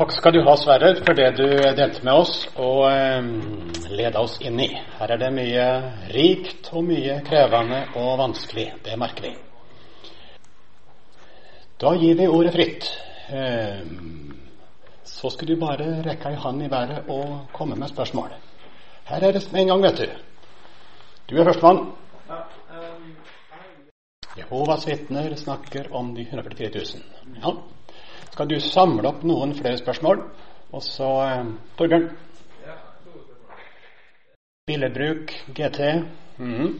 Takk skal du ha, Sverre, for det du delte med oss og eh, leda oss inn i. Her er det mye rikt og mye krevende og vanskelig. Det merker vi. Da gir vi ordet fritt. Eh, så skal du bare rekke ei hånd i været og komme med spørsmål. Her er det med en gang, vet du. Du er førstemann. Jehovas vitner snakker om de 144 000. Ja skal du samle opp noen flere spørsmål. Og så eh, Torbjørn. Billedbruk, GT. Mm -hmm.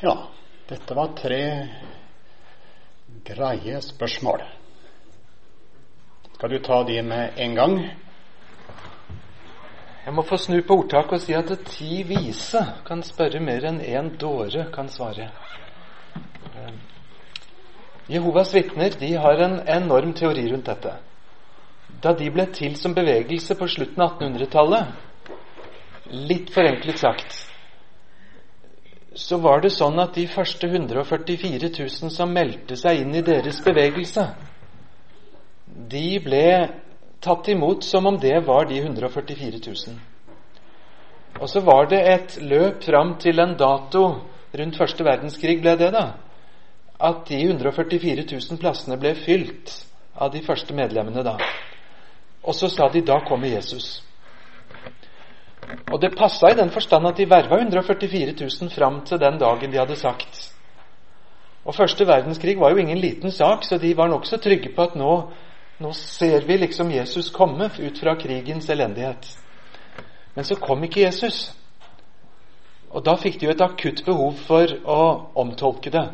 Ja, dette var tre greie spørsmål. Skal du ta de med en gang? Jeg må få snu på ordtaket og si at ti vise kan spørre mer enn én dåre kan svare. Jehovas vitner de har en enorm teori rundt dette. Da de ble til som bevegelse på slutten av 1800-tallet, litt forenklet sagt, så var det sånn at de første 144 000 som meldte seg inn i deres bevegelse, de ble tatt imot som om det var de 144 000. Og så var det et løp fram til en dato rundt første verdenskrig, ble det da at de 144 000 plassene ble fylt av de første medlemmene da. Og så sa de da kommer Jesus. Og det passa i den forstand at de verva 144 000 fram til den dagen de hadde sagt. Og første verdenskrig var jo ingen liten sak, så de var nokså trygge på at nå, nå ser vi liksom Jesus komme ut fra krigens elendighet. Men så kom ikke Jesus. Og da fikk de jo et akutt behov for å omtolke det.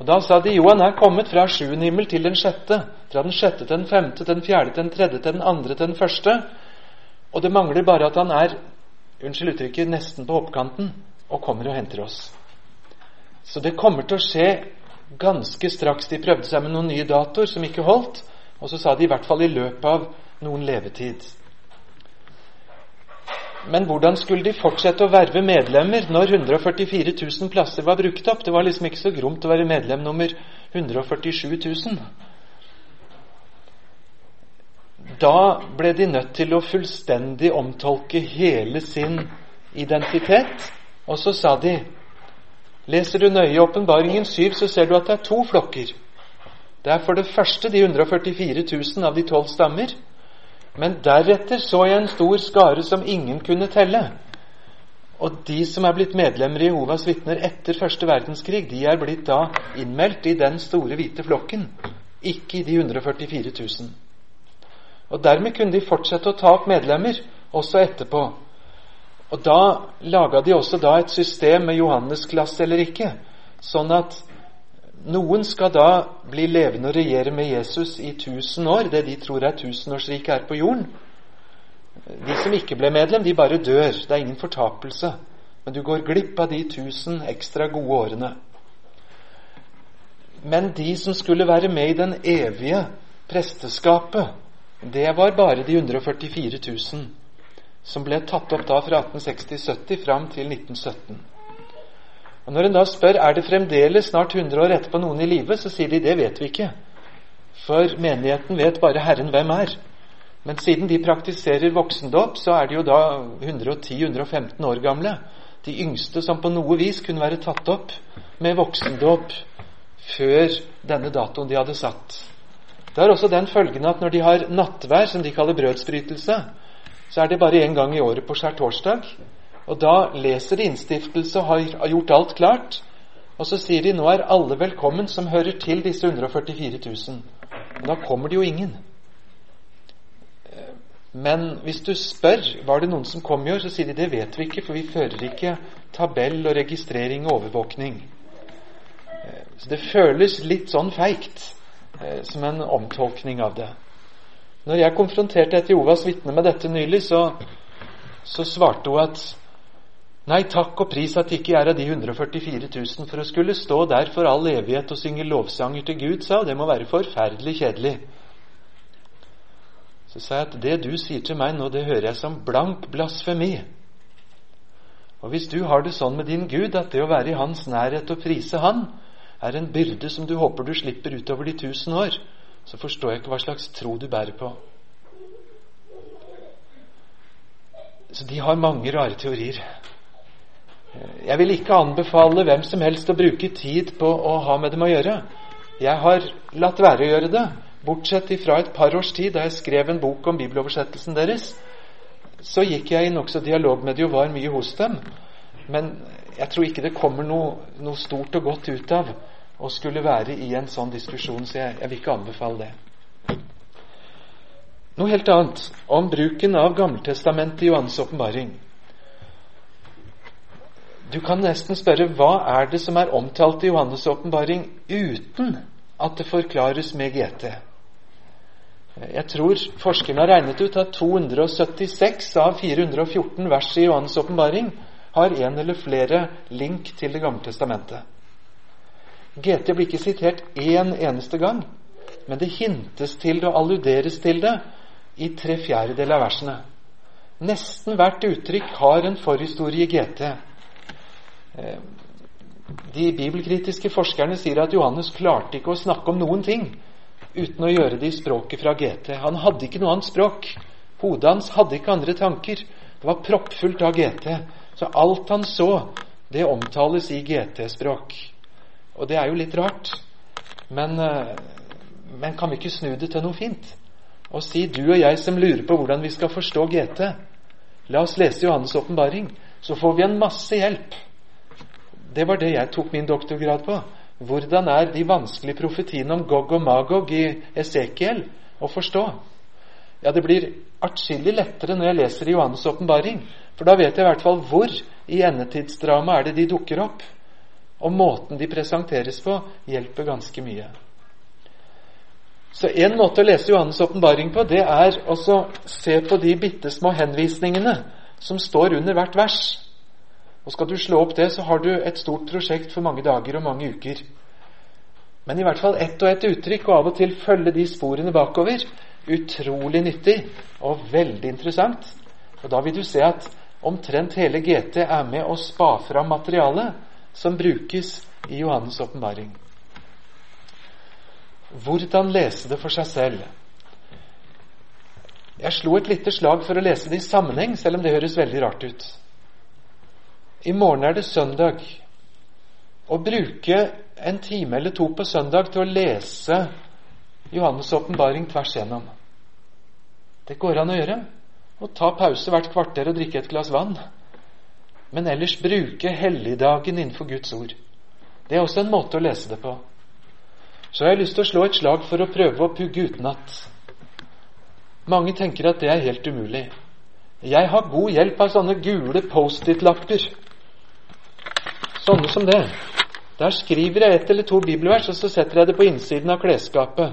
Og Da sa de jo han er kommet fra sjuende himmel til den sjette. Fra den sjette til den femte, til den fjerde, til den tredje, til den andre, til den første. Og det mangler bare at han er unnskyld uttrykket, nesten på hoppkanten og kommer og henter oss. Så det kommer til å skje ganske straks. De prøvde seg med noen nye datoer som ikke holdt. Og så sa de i hvert fall i løpet av noen levetid. Men hvordan skulle de fortsette å verve medlemmer når 144 000 plasser var brukt opp? Det var liksom ikke så gromt å være medlem nummer 147 000. Da ble de nødt til å fullstendig omtolke hele sin identitet. Og så sa de Leser du nøye Åpenbaringen 7, så ser du at det er to flokker. Det er for det første de 144 000 av de tolv stammer. Men deretter så jeg en stor skare som ingen kunne telle. Og de som er blitt medlemmer i Jehovas vitner etter første verdenskrig, de er blitt da innmeldt i den store, hvite flokken, ikke i de 144 000. Og dermed kunne de fortsette å ta opp medlemmer også etterpå. Og da laga de også da et system med Johannes-klasse eller ikke, sånn at noen skal da bli levende og regjere med Jesus i 1000 år, det de tror er tusenårsriket her på jorden. De som ikke ble medlem, de bare dør. Det er ingen fortapelse. Men du går glipp av de tusen ekstra gode årene. Men de som skulle være med i den evige presteskapet, det var bare de 144 000 som ble tatt opp da fra 1860-70 fram til 1917. Og Når en da spør er det fremdeles snart 100 år etterpå noen i live, så sier de det vet vi ikke. For menigheten vet bare Herren hvem er. Men siden de praktiserer voksendåp, så er de jo da 110-115 år gamle. De yngste som på noe vis kunne være tatt opp med voksendåp før denne datoen de hadde satt. Det har også den følgen at når de har nattvær, som de kaller brødsbrytelse, så er det bare én gang i året på skjærtorsdag. Og da leser de innstiftelse og har gjort alt klart. Og så sier de nå er alle velkommen som hører til disse 144 000. Og da kommer det jo ingen. Men hvis du spør var det noen som kom i år, så sier de det vet vi ikke, for vi fører ikke tabell og registrering og overvåkning. Så det føles litt sånn feigt, eh, som en omtolkning av det. Når jeg konfronterte et Jehovas vitne med dette nylig, så, så svarte hun at Nei, takk og pris at ikke jeg er av de 144 000 for å skulle stå der for all evighet og synge lovsanger til Gud, sa Det må være forferdelig kjedelig. Så sa jeg at det du sier til meg nå, det hører jeg som blank blasfemi. Og hvis du har det sånn med din Gud at det å være i hans nærhet og prise Han er en byrde som du håper du slipper utover de tusen år, så forstår jeg ikke hva slags tro du bærer på. Så de har mange rare teorier. Jeg vil ikke anbefale hvem som helst å bruke tid på å ha med dem å gjøre. Jeg har latt være å gjøre det, bortsett fra et par års tid da jeg skrev en bok om bibeloversettelsen deres. Så gikk jeg i nokså dialog med dem og var mye hos dem. Men jeg tror ikke det kommer noe, noe, stort og godt ut av å skulle være i en sånn diskusjon, så jeg, jeg vil ikke anbefale det. Noe helt annet om bruken av Gammeltestamentet i Johannes' åpenbaring. Du kan nesten spørre hva er det som er omtalt i Johannes' åpenbaring uten at det forklares med GT. Jeg tror forskerne har regnet ut at 276 av 414 vers i Johannes' åpenbaring har en eller flere link til Det gamle testamentet. GT blir ikke sitert én eneste gang, men det hintes til det og alluderes til det i tre fjerdedeler av versene. Nesten hvert uttrykk har en forhistorie i GT. Eh, de bibelkritiske forskerne sier at Johannes klarte ikke å snakke om noen ting uten å gjøre det i språket fra GT. Han hadde ikke noe annet språk. Hodet hans hadde ikke andre tanker. Det var proppfullt av GT. Så alt han så, det omtales i GT-språk. Og det er jo litt rart. Men, eh, men kan vi ikke snu det til noe fint? Og si du og jeg som lurer på hvordan vi skal forstå GT, la oss lese Johannes' åpenbaring, så får vi en masse hjelp. Det var det jeg tok min doktorgrad på. Hvordan er de vanskelige profetiene om Gog og Magog i Esekiel å forstå? Ja, det blir atskillig lettere når jeg leser Johannes' åpenbaring. For da vet jeg i hvert fall hvor i endetidsdramaet er det de dukker opp. Og måten de presenteres på, hjelper ganske mye. Så en måte å lese Johannes' åpenbaring på, det er å se på de bitte små henvisningene som står under hvert vers. Og Skal du slå opp det, så har du et stort prosjekt for mange dager og mange uker. Men i hvert fall ett og ett uttrykk, og av og til følge de sporene bakover. Utrolig nyttig og veldig interessant. Og Da vil du se at omtrent hele GT er med å spa fram materialet som brukes i Johannes' åpenbaring. Hvordan lese det for seg selv? Jeg slo et lite slag for å lese det i sammenheng, selv om det høres veldig rart ut. I morgen er det søndag. Å bruke en time eller to på søndag til å lese Johannes' åpenbaring tvers gjennom Det går an å gjøre. Å ta pause hvert kvarter og drikke et glass vann. Men ellers bruke helligdagen innenfor Guds ord. Det er også en måte å lese det på. Så har jeg lyst til å slå et slag for å prøve å pugge utenat. Mange tenker at det er helt umulig. Jeg har god hjelp av sånne gule Post-It-lapper. Sånne som det. Der skriver jeg ett eller to bibelvers, og så setter jeg det på innsiden av klesskapet.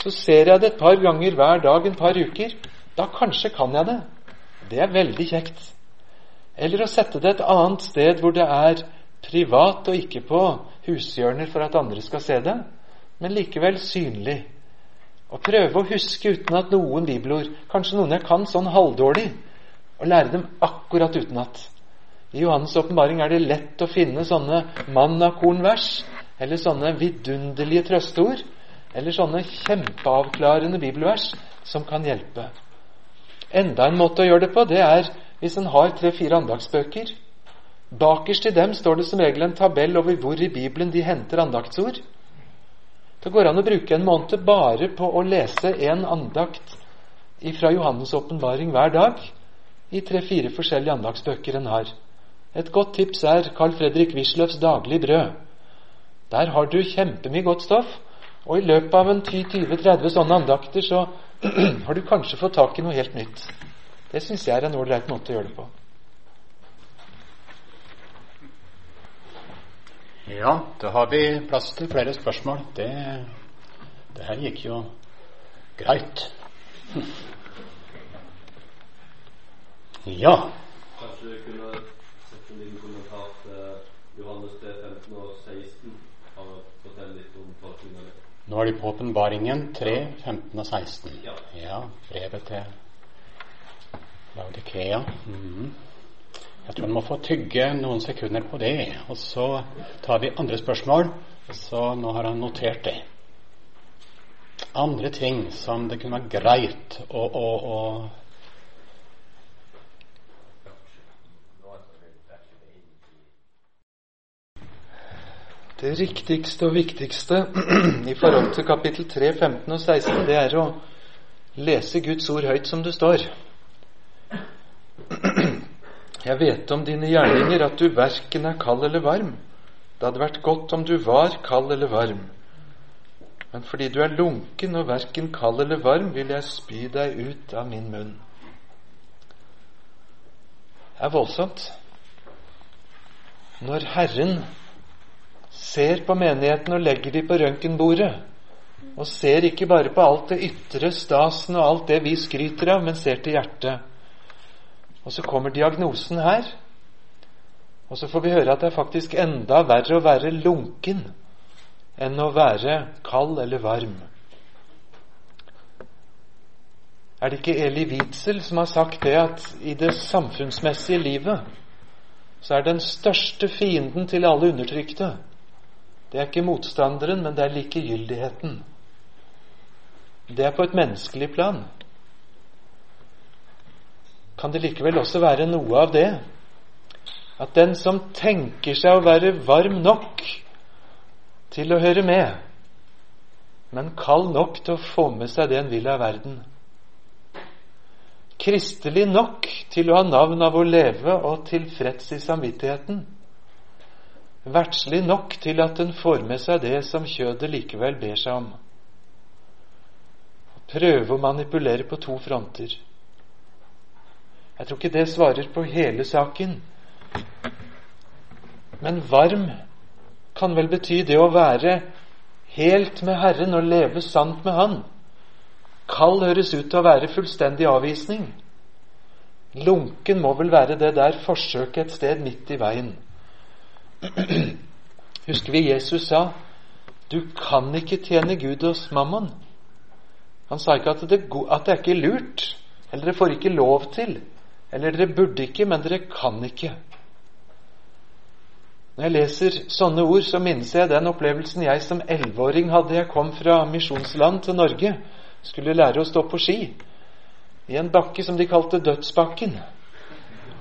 Så ser jeg det et par ganger hver dag en par uker. Da kanskje kan jeg det. Det er veldig kjekt. Eller å sette det et annet sted hvor det er privat, og ikke på hushjørner for at andre skal se det, men likevel synlig. Å prøve å huske uten at noen bibelord, kanskje noen jeg kan sånn halvdårlig, og lære dem akkurat utenat. I Johannes' åpenbaring er det lett å finne sånne mannakornvers, eller sånne vidunderlige trøsteord, eller sånne kjempeavklarende bibelvers som kan hjelpe. Enda en måte å gjøre det på, det er hvis en har tre-fire andagsbøker. Bakerst i dem står det som regel en tabell over hvor i Bibelen de henter andaktsord. Det går an å bruke en måned bare på å lese en andakt fra Johannes' åpenbaring hver dag i tre-fire forskjellige andagsbøker en har. Et godt tips er Carl Fredrik Wisløffs 'Daglig brød'. Der har du kjempemye godt stoff, og i løpet av en 10-20-30 sånne andakter så har du kanskje fått tak i noe helt nytt. Det syns jeg er en ålreit måte å gjøre det på. Ja, da har vi plass til flere spørsmål. Det, det her gikk jo greit. Ja. Kanskje du kunne liten kommentar til Johannes 3, 15 og 16? Og fortelle litt om tolkningen av det. Nå er de på åpenbaringen 3, 15 og 16. Ja. ja brevet til Laudikea. Mm. Jeg tror en må få tygge noen sekunder på det, og så tar vi andre spørsmål. Så nå har han notert det. andre ting som det kunne være greit å, å, å Det riktigste og viktigste i forhold til kapittel 3, 15 og 16, det er å lese Guds ord høyt som det står. Jeg vet om dine gjerninger at du verken er kald eller varm. Det hadde vært godt om du var kald eller varm. Men fordi du er lunken og verken kald eller varm, vil jeg spy deg ut av min munn. Det er voldsomt. Når Herren ser på menigheten og legger de på røntgenbordet, og ser ikke bare på alt det ytre stasen og alt det vi skryter av, men ser til hjertet. Og så kommer diagnosen her, og så får vi høre at det er faktisk enda verre å være lunken enn å være kald eller varm. Er det ikke Eli Witzel som har sagt det at i det samfunnsmessige livet så er den største fienden til alle undertrykte det er ikke motstanderen, men det er likegyldigheten. Det er på et menneskelig plan. Kan det likevel også være noe av det at den som tenker seg å være varm nok til å høre med, men kald nok til å få med seg det en vil av verden, kristelig nok til å ha navn av å leve og tilfreds i samvittigheten, verdslig nok til at den får med seg det som kjødet likevel ber seg om. Prøve å manipulere på to fronter. Jeg tror ikke det svarer på hele saken. Men varm kan vel bety det å være helt med Herren og leve sant med Han. Kald høres ut til å være fullstendig avvisning. Lunken må vel være det der forsøket et sted midt i veien. Husker vi Jesus sa du kan ikke tjene Gud hos mammon. Han sa ikke at det, at det er ikke lurt, eller dere får ikke lov til, eller dere burde ikke, men dere kan ikke. Når jeg leser sånne ord, så minnes jeg den opplevelsen jeg som elleveåring hadde. Jeg kom fra misjonsland til Norge, skulle lære å stå på ski i en bakke som de kalte Dødsbakken.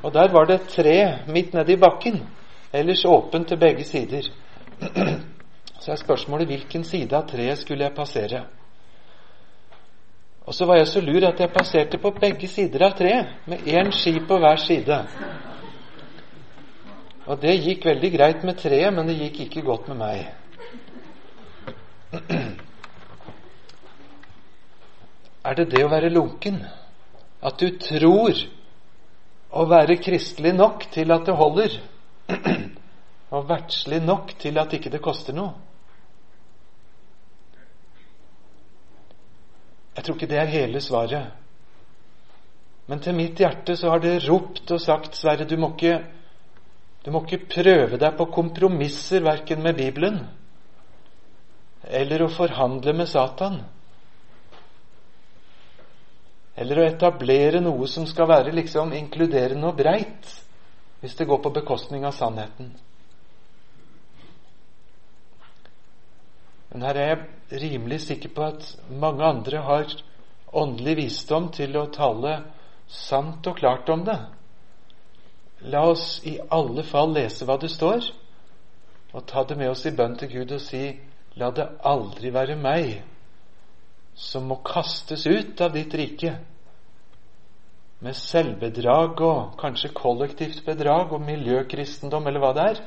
Og der var det et tre midt nedi bakken. Ellers åpen til begge sider. Så er spørsmålet hvilken side av treet skulle jeg passere. Og så var jeg så lur at jeg passerte på begge sider av treet, med én ski på hver side. Og det gikk veldig greit med treet, men det gikk ikke godt med meg. Er det det å være lunken? At du tror å være kristelig nok til at det holder? Og verdslig nok til at ikke det koster noe. Jeg tror ikke det er hele svaret. Men til mitt hjerte så har det ropt og sagt, Sverre, du må ikke, du må ikke prøve deg på kompromisser verken med Bibelen eller å forhandle med Satan. Eller å etablere noe som skal være liksom inkluderende og breit hvis det går på bekostning av sannheten. Men her er jeg rimelig sikker på at mange andre har åndelig visdom til å tale sant og klart om det. La oss i alle fall lese hva det står, og ta det med oss i bønn til Gud og si La det aldri være meg som må kastes ut av ditt rike med selvbedrag og kanskje kollektivt bedrag og miljøkristendom eller hva det er,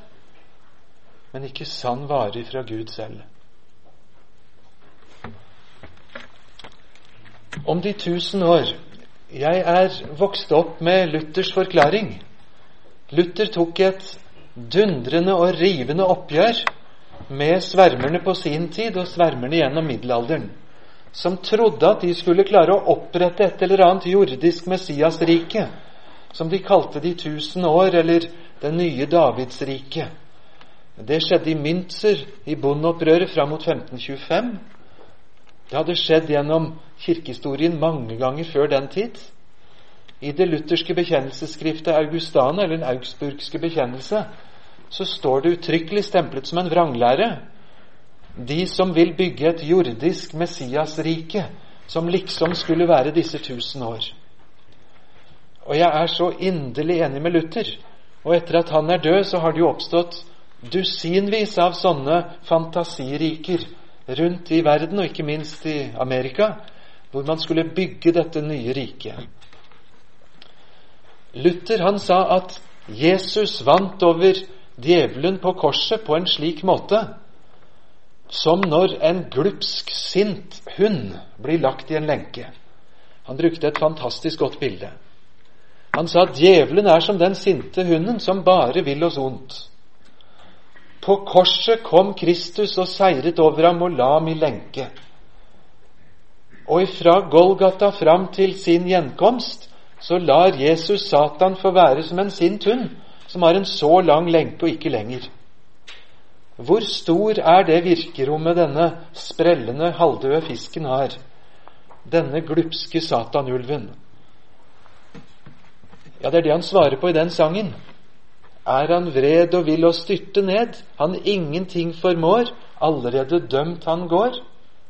men ikke sann vare fra Gud selv. Om de tusen år Jeg er vokst opp med Luthers forklaring. Luther tok et dundrende og rivende oppgjør med svermerne på sin tid og svermerne gjennom middelalderen som trodde at de skulle klare å opprette et eller annet jordisk Messiasrike, som de kalte de tusen år, eller det nye Davidsriket. Det skjedde i Münzer, i bondeopprøret fram mot 1525. Det hadde skjedd gjennom kirkehistorien mange ganger før den tid. I det lutherske bekjennelsesskriftet Augustane, eller den augsburgske bekjennelse, så står det uttrykkelig stemplet som en vranglære de som vil bygge et jordisk Messias-rike, som liksom skulle være disse tusen år. Og jeg er så inderlig enig med Luther. Og etter at han er død, så har det jo oppstått dusinvis av sånne fantasiriker rundt i verden, og ikke minst i Amerika, hvor man skulle bygge dette nye riket. Luther han sa at Jesus vant over djevelen på korset på en slik måte som når en glupsk, sint hund blir lagt i en lenke. Han brukte et fantastisk godt bilde. Han sa at djevelen er som den sinte hunden som bare vil oss ondt. På korset kom Kristus og seiret over ham og la ham i lenke. Og ifra Golgata fram til sin gjenkomst så lar Jesus Satan få være som en sint hund som har en så lang lenke og ikke lenger. Hvor stor er det virkerommet denne sprellende, halvdøde fisken har? Denne glupske satanulven. Ja, det er det han svarer på i den sangen. Er han vred og vil oss styrte ned, han ingenting formår, allerede dømt han går.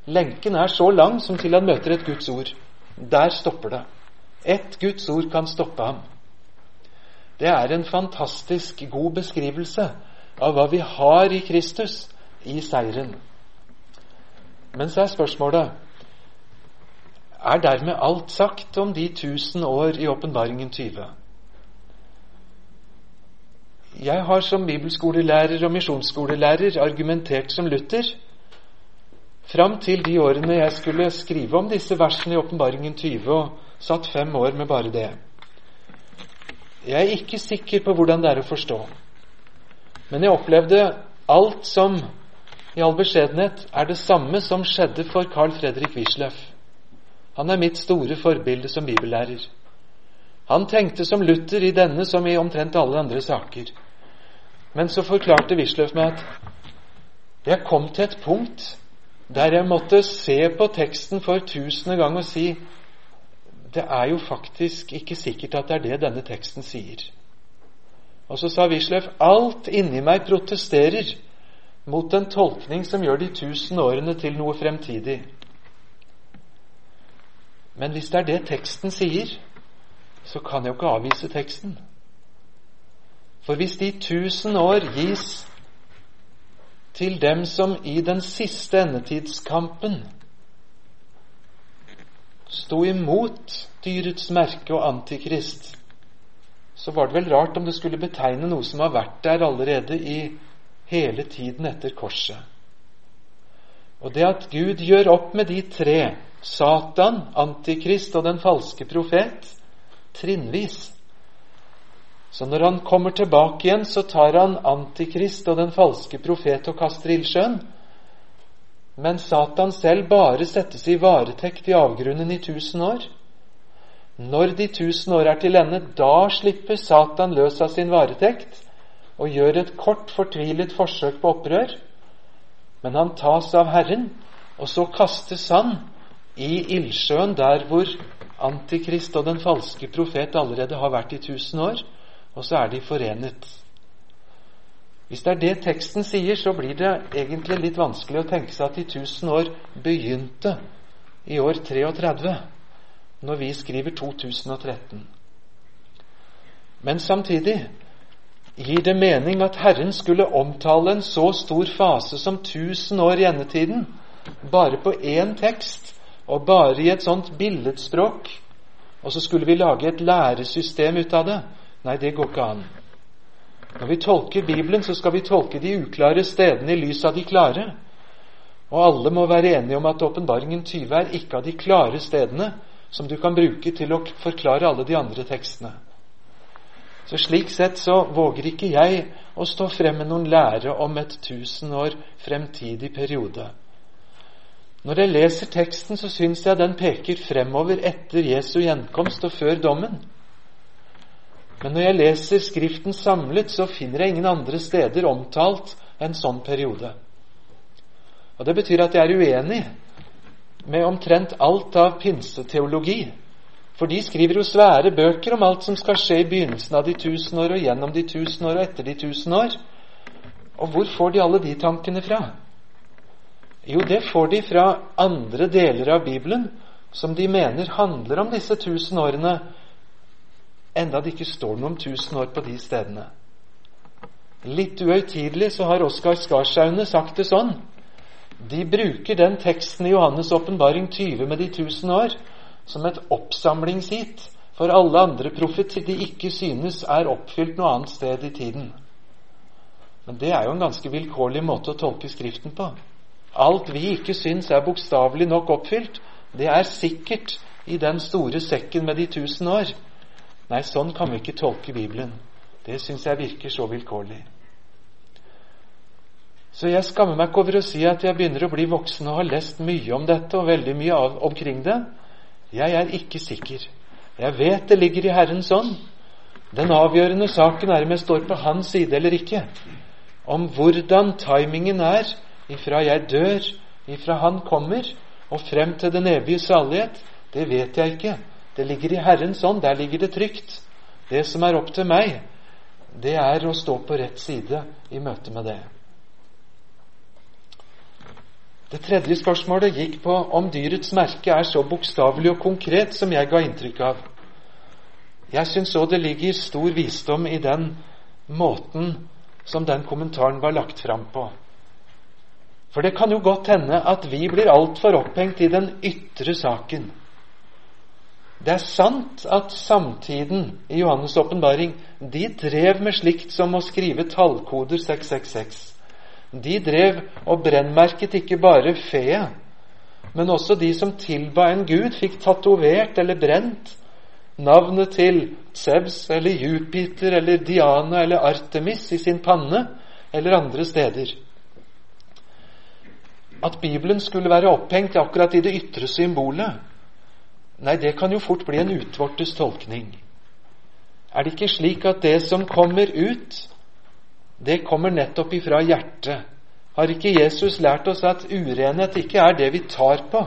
Lenken er så lang som til han møter et Guds ord. Der stopper det. Ett Guds ord kan stoppe ham. Det er en fantastisk god beskrivelse av hva vi har i Kristus i seieren. Men så er spørsmålet er dermed alt sagt om de tusen år i åpenbaringen 20? Jeg har som bibelskolelærer og misjonsskolelærer argumentert som Luther fram til de årene jeg skulle skrive om disse versene i Åpenbaringen 20, og satt fem år med bare det. Jeg er ikke sikker på hvordan det er å forstå, men jeg opplevde alt som i all beskjedenhet er det samme som skjedde for Carl Fredrik Wisløff. Han er mitt store forbilde som bibellærer. Han tenkte som Luther i denne som i omtrent alle andre saker. Men så forklarte Wisløff meg at jeg kom til et punkt der jeg måtte se på teksten for tusende gang og si det er jo faktisk ikke sikkert at det er det denne teksten sier. Og så sa Wisløff alt inni meg protesterer mot en tolkning som gjør de tusen årene til noe fremtidig. Men hvis det er det teksten sier, så kan jeg jo ikke avvise teksten. For hvis de tusen år gis til dem som i den siste endetidskampen sto imot dyrets merke og Antikrist, så var det vel rart om det skulle betegne noe som har vært der allerede i hele tiden etter korset. Og det at Gud gjør opp med de tre, Satan, Antikrist og den falske profet, trinnvis, så når han kommer tilbake igjen, så tar han Antikrist og den falske profet og kaster ildsjøen. Men Satan selv bare settes i varetekt i avgrunnen i tusen år. Når de tusen år er til ende, da slipper Satan løs av sin varetekt og gjør et kort, fortvilet forsøk på opprør. Men han tas av Herren, og så kastes han i ildsjøen der hvor Antikrist og den falske profet allerede har vært i tusen år og så er de forenet. Hvis det er det teksten sier, så blir det egentlig litt vanskelig å tenke seg at de tusen år begynte i år 33, når vi skriver 2013. Men samtidig gir det mening at Herren skulle omtale en så stor fase som 1000 år i endetiden bare på én tekst og bare i et sånt billedspråk, og så skulle vi lage et læresystem ut av det Nei, det går ikke an. Når vi tolker Bibelen, så skal vi tolke de uklare stedene i lys av de klare. Og alle må være enige om at åpenbaringen 20 er ikke av de klare stedene som du kan bruke til å forklare alle de andre tekstene. Så Slik sett så våger ikke jeg å stå frem med noen lære om et tusen år fremtidig periode. Når jeg leser teksten, så syns jeg den peker fremover etter Jesu gjenkomst og før dommen. Men når jeg leser Skriften samlet, så finner jeg ingen andre steder omtalt en sånn periode. Og Det betyr at jeg er uenig med omtrent alt av pinseteologi. For de skriver jo svære bøker om alt som skal skje i begynnelsen av de tusen år, og gjennom de tusen år og etter de tusen år. Og hvor får de alle de tankene fra? Jo, det får de fra andre deler av Bibelen som de mener handler om disse tusen årene, enda det ikke står noe om tusen år på de stedene. Litt uhøytidelig så har Oskar Skarsaune sagt det sånn. De bruker den teksten i Johannes' åpenbaring 20 med de tusen år som et oppsamlingsheat for alle andre profetier de ikke synes er oppfylt noe annet sted i tiden. Men det er jo en ganske vilkårlig måte å tolke Skriften på. Alt vi ikke syns er bokstavelig nok oppfylt, det er sikkert i den store sekken med de tusen år. Nei, sånn kan vi ikke tolke Bibelen. Det syns jeg virker så vilkårlig. Så jeg skammer meg ikke over å si at jeg begynner å bli voksen og har lest mye om dette og veldig mye av, omkring det. Jeg er ikke sikker. Jeg vet det ligger i Herrens ånd. Den avgjørende saken er om jeg står på hans side eller ikke. Om hvordan timingen er ifra jeg dør, ifra Han kommer, og frem til den evige salighet, det vet jeg ikke. Det ligger i Herrens ånd. Der ligger det trygt. Det som er opp til meg, det er å stå på rett side i møte med det. Det tredje spørsmålet gikk på om dyrets merke er så bokstavelig og konkret som jeg ga inntrykk av. Jeg syns òg det ligger stor visdom i den måten som den kommentaren var lagt fram på. For det kan jo godt hende at vi blir altfor opphengt i den ytre saken. Det er sant at samtiden i Johannes' åpenbaring drev med slikt som å skrive tallkoder 666. De drev og brennmerket ikke bare feet, men også de som tilba en gud, fikk tatovert eller brent navnet til Zeus eller Jupiter eller Diana eller Artemis i sin panne eller andre steder. At Bibelen skulle være opphengt akkurat i det ytre symbolet, nei, det kan jo fort bli en utvortes tolkning. Er det ikke slik at det som kommer ut, det kommer nettopp ifra hjertet. Har ikke Jesus lært oss at urenhet ikke er det vi tar på?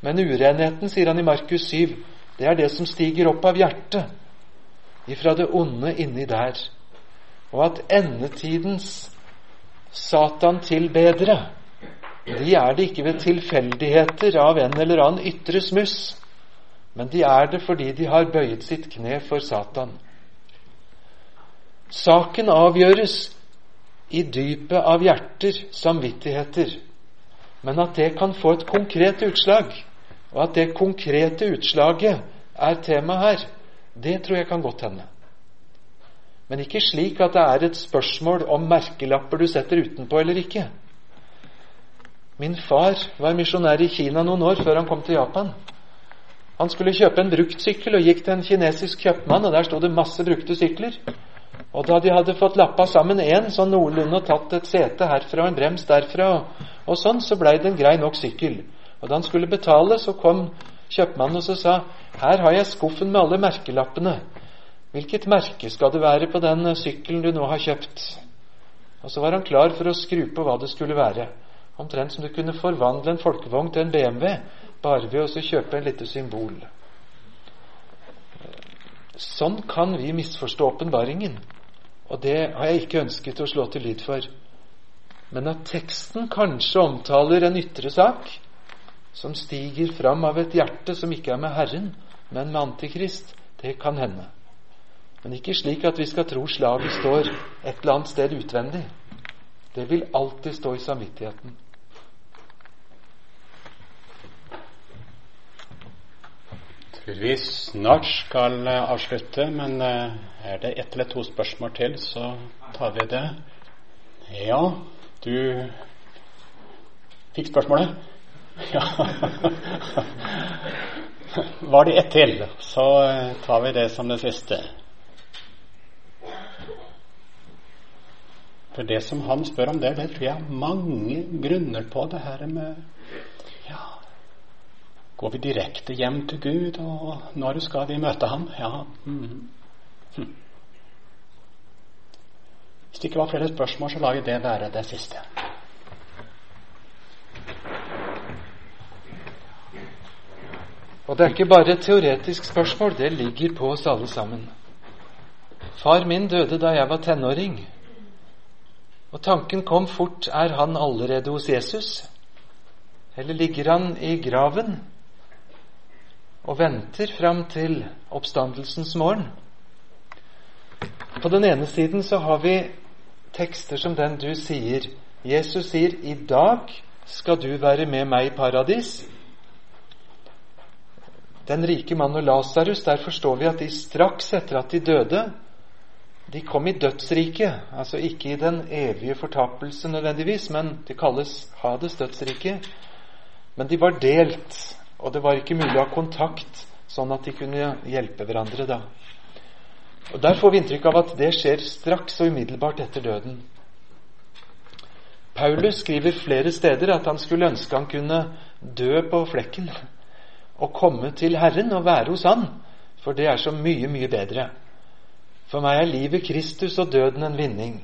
Men urenheten, sier han i Markus 7, det er det som stiger opp av hjertet, ifra det onde inni der. Og at endetidens Satan-tilbedere, de er det ikke ved tilfeldigheter av en eller annen ytre smuss, men de er det fordi de har bøyet sitt kne for Satan. Saken avgjøres i dypet av hjerter, samvittigheter, men at det kan få et konkret utslag, og at det konkrete utslaget er tema her, det tror jeg kan godt hende. Men ikke slik at det er et spørsmål om merkelapper du setter utenpå eller ikke. Min far var misjonær i Kina noen år før han kom til Japan. Han skulle kjøpe en bruktsykkel og gikk til en kinesisk kjøpmann, og der sto det masse brukte sykler. Og da de hadde fått lappa sammen én sånn noenlunde og tatt et sete herfra og en brems derfra, og, og sånn, så blei det en grei nok sykkel. Og da han skulle betale, så kom kjøpmannen og så sa her har jeg skuffen med alle merkelappene. Hvilket merke skal det være på den sykkelen du nå har kjøpt? Og så var han klar for å skru på hva det skulle være. Omtrent som du kunne forvandle en folkevogn til en BMW bare ved å kjøpe en lite symbol. Sånn kan vi misforstå åpenbaringen. Og det har jeg ikke ønsket å slå til lyd for. Men at teksten kanskje omtaler en ytre sak som stiger fram av et hjerte som ikke er med Herren, men med Antikrist, det kan hende. Men ikke slik at vi skal tro slaget står et eller annet sted utvendig. Det vil alltid stå i samvittigheten. Tror vi snart skal eh, avslutte, men eh, er det ett eller to spørsmål til, så tar vi det. Ja, du fikk spørsmålet? Ja. Var det ett til, så eh, tar vi det som det siste. For det som han spør om det, det tror jeg er mange grunner på det her med Går vi direkte hjem til Gud, og når skal vi møte ham? Ja. Mm. Hvis det ikke var flere spørsmål, så lar vi det være det siste. Og det er ikke bare et teoretisk spørsmål, det ligger på oss alle sammen. Far min døde da jeg var tenåring, og tanken kom fort er han allerede hos Jesus? Eller ligger han i graven og venter fram til oppstandelsens morgen? På den ene siden så har vi tekster som den du sier. Jesus sier 'I dag skal du være med meg i paradis'. Den rike mann og Lasarus, der forstår vi at de straks etter at de døde, de kom i dødsriket. Altså ikke i den evige fortapelse nødvendigvis, men det kalles Hades dødsrike. Men de var delt, og det var ikke mulig å ha kontakt, sånn at de kunne hjelpe hverandre da. Og Der får vi inntrykk av at det skjer straks og umiddelbart etter døden. Paulus skriver flere steder at han skulle ønske han kunne dø på flekken og komme til Herren og være hos Han, for det er så mye, mye bedre. For meg er livet Kristus og døden en vinning.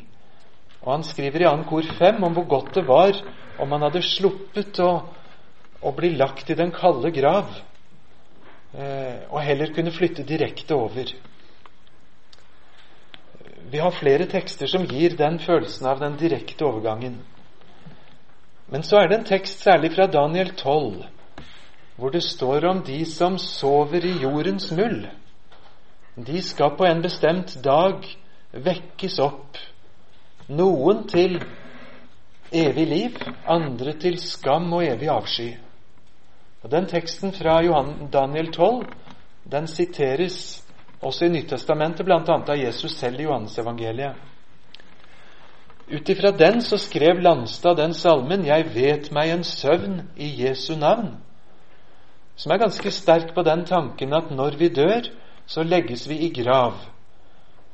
Og han skriver i 2. kor 5 om hvor godt det var om han hadde sluppet å, å bli lagt i den kalde grav, eh, og heller kunne flytte direkte over. Vi har flere tekster som gir den følelsen av den direkte overgangen. Men så er det en tekst særlig fra Daniel 12 hvor det står om de som sover i jordens muld. De skal på en bestemt dag vekkes opp. Noen til evig liv, andre til skam og evig avsky. Og Den teksten fra Johan Daniel 12 den siteres også i Nyttestamentet, bl.a. av Jesus selv i Johannesevangeliet. Ut ifra den så skrev Landstad den salmen 'Jeg vet meg en søvn i Jesu navn' som er ganske sterk på den tanken at når vi dør, så legges vi i grav.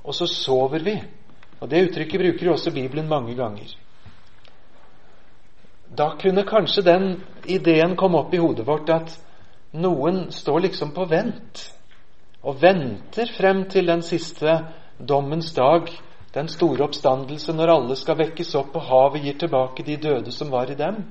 Og så sover vi. Og Det uttrykket bruker jo også Bibelen mange ganger. Da kunne kanskje den ideen komme opp i hodet vårt at noen står liksom på vent og venter frem til den siste dommens dag, den store oppstandelse, når alle skal vekkes opp og havet gir tilbake de døde som var i dem.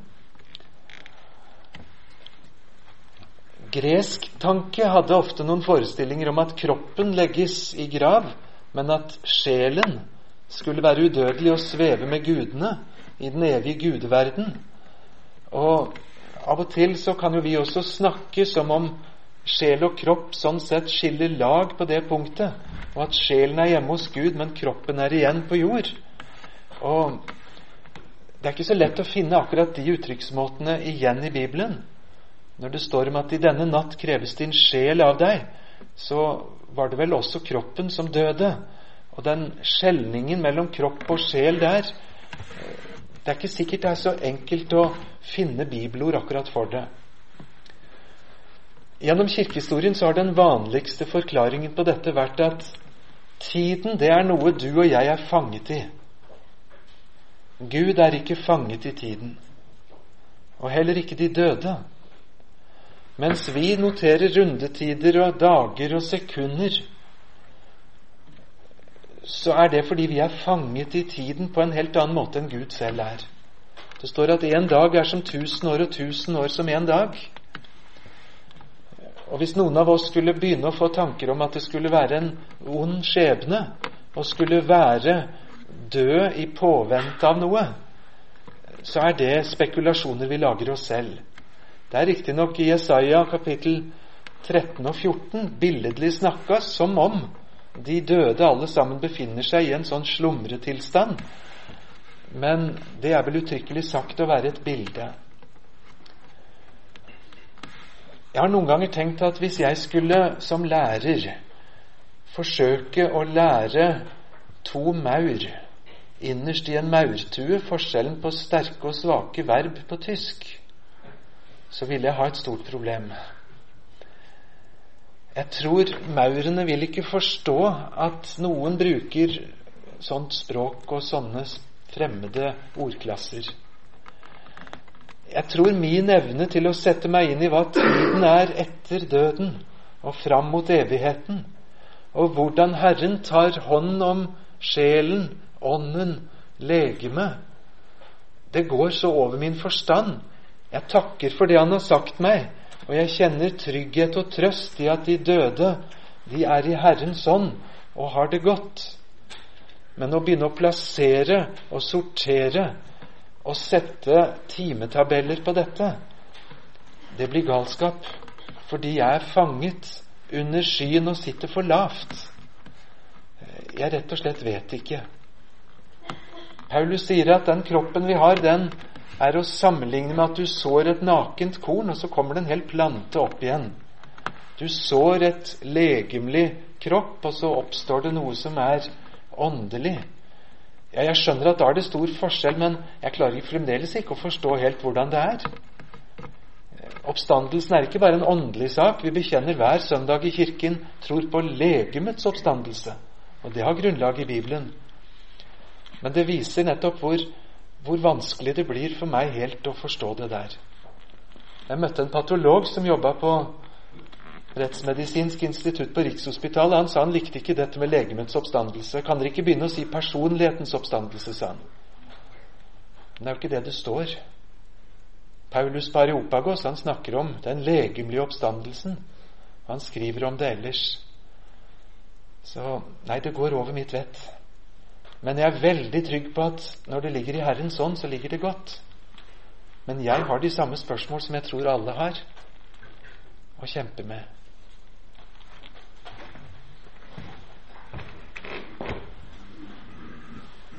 Gresk tanke hadde ofte noen forestillinger om at kroppen legges i grav, men at sjelen skulle være udødelig og sveve med gudene i den evige gudeverden. Og til så kan jo vi også snakke som om sjel og kropp sånn sett skiller lag på det punktet, og at sjelen er hjemme hos Gud, men kroppen er igjen på jord. Og det er ikke så lett å finne akkurat de uttrykksmåtene igjen i Bibelen. Når det står om at i denne natt kreves din sjel av deg, så var det vel også kroppen som døde. Og den skjelningen mellom kropp og sjel der Det er ikke sikkert det er så enkelt å finne bibelord akkurat for det. Gjennom kirkehistorien så har den vanligste forklaringen på dette vært at tiden, det er noe du og jeg er fanget i. Gud er ikke fanget i tiden, og heller ikke de døde. Mens vi noterer rundetider og dager og sekunder, så er det fordi vi er fanget i tiden på en helt annen måte enn Gud selv er. Det står at én dag er som tusen år, og tusen år som én dag. Og Hvis noen av oss skulle begynne å få tanker om at det skulle være en ond skjebne, og skulle være død i påvente av noe, så er det spekulasjoner vi lager oss selv. Det er riktignok i Jesaja kapittel 13 og 14 billedlig snakka som om de døde alle sammen befinner seg i en sånn slumretilstand. Men det er vel uttrykkelig sagt å være et bilde. Jeg har noen ganger tenkt at hvis jeg skulle som lærer forsøke å lære to maur innerst i en maurtue forskjellen på sterke og svake verb på tysk, så ville jeg ha et stort problem. Jeg tror maurene vil ikke forstå at noen bruker sånt språk og sånne fremmede ordklasser. Jeg tror min evne til å sette meg inn i hva tiden er etter døden og fram mot evigheten, og hvordan Herren tar hånd om sjelen, ånden, legemet, det går så over min forstand jeg takker for det han har sagt meg, og jeg kjenner trygghet og trøst i at de døde, de er i Herrens ånd og har det godt. Men å begynne å plassere og sortere og sette timetabeller på dette, det blir galskap fordi jeg er fanget under skyen og sitter for lavt. Jeg rett og slett vet ikke. Paulus sier at den kroppen vi har, den er å sammenligne med at du sår et nakent korn, og så kommer det en hel plante opp igjen. Du sår et legemlig kropp, og så oppstår det noe som er åndelig. Ja, jeg skjønner at da er det stor forskjell, men jeg klarer fremdeles ikke å forstå helt hvordan det er. Oppstandelsen er ikke bare en åndelig sak. Vi bekjenner hver søndag i kirken, tror på legemets oppstandelse. Og det har grunnlag i Bibelen. Men det viser nettopp hvor, hvor vanskelig det blir for meg helt å forstå det der. Jeg møtte en patolog som jobba på Rettsmedisinsk institutt på Rikshospitalet. Han sa han likte ikke dette med legemets oppstandelse. Kan dere ikke begynne å si personlighetens oppstandelse, sa han. Men det er jo ikke det det står. Paulus Pareopagos han snakker om den legemlige oppstandelsen. Han skriver om det ellers. Så nei, det går over mitt vett. Men jeg er veldig trygg på at når det ligger i Herrens ånd, så ligger det godt. Men jeg har de samme spørsmål som jeg tror alle har, å kjempe med.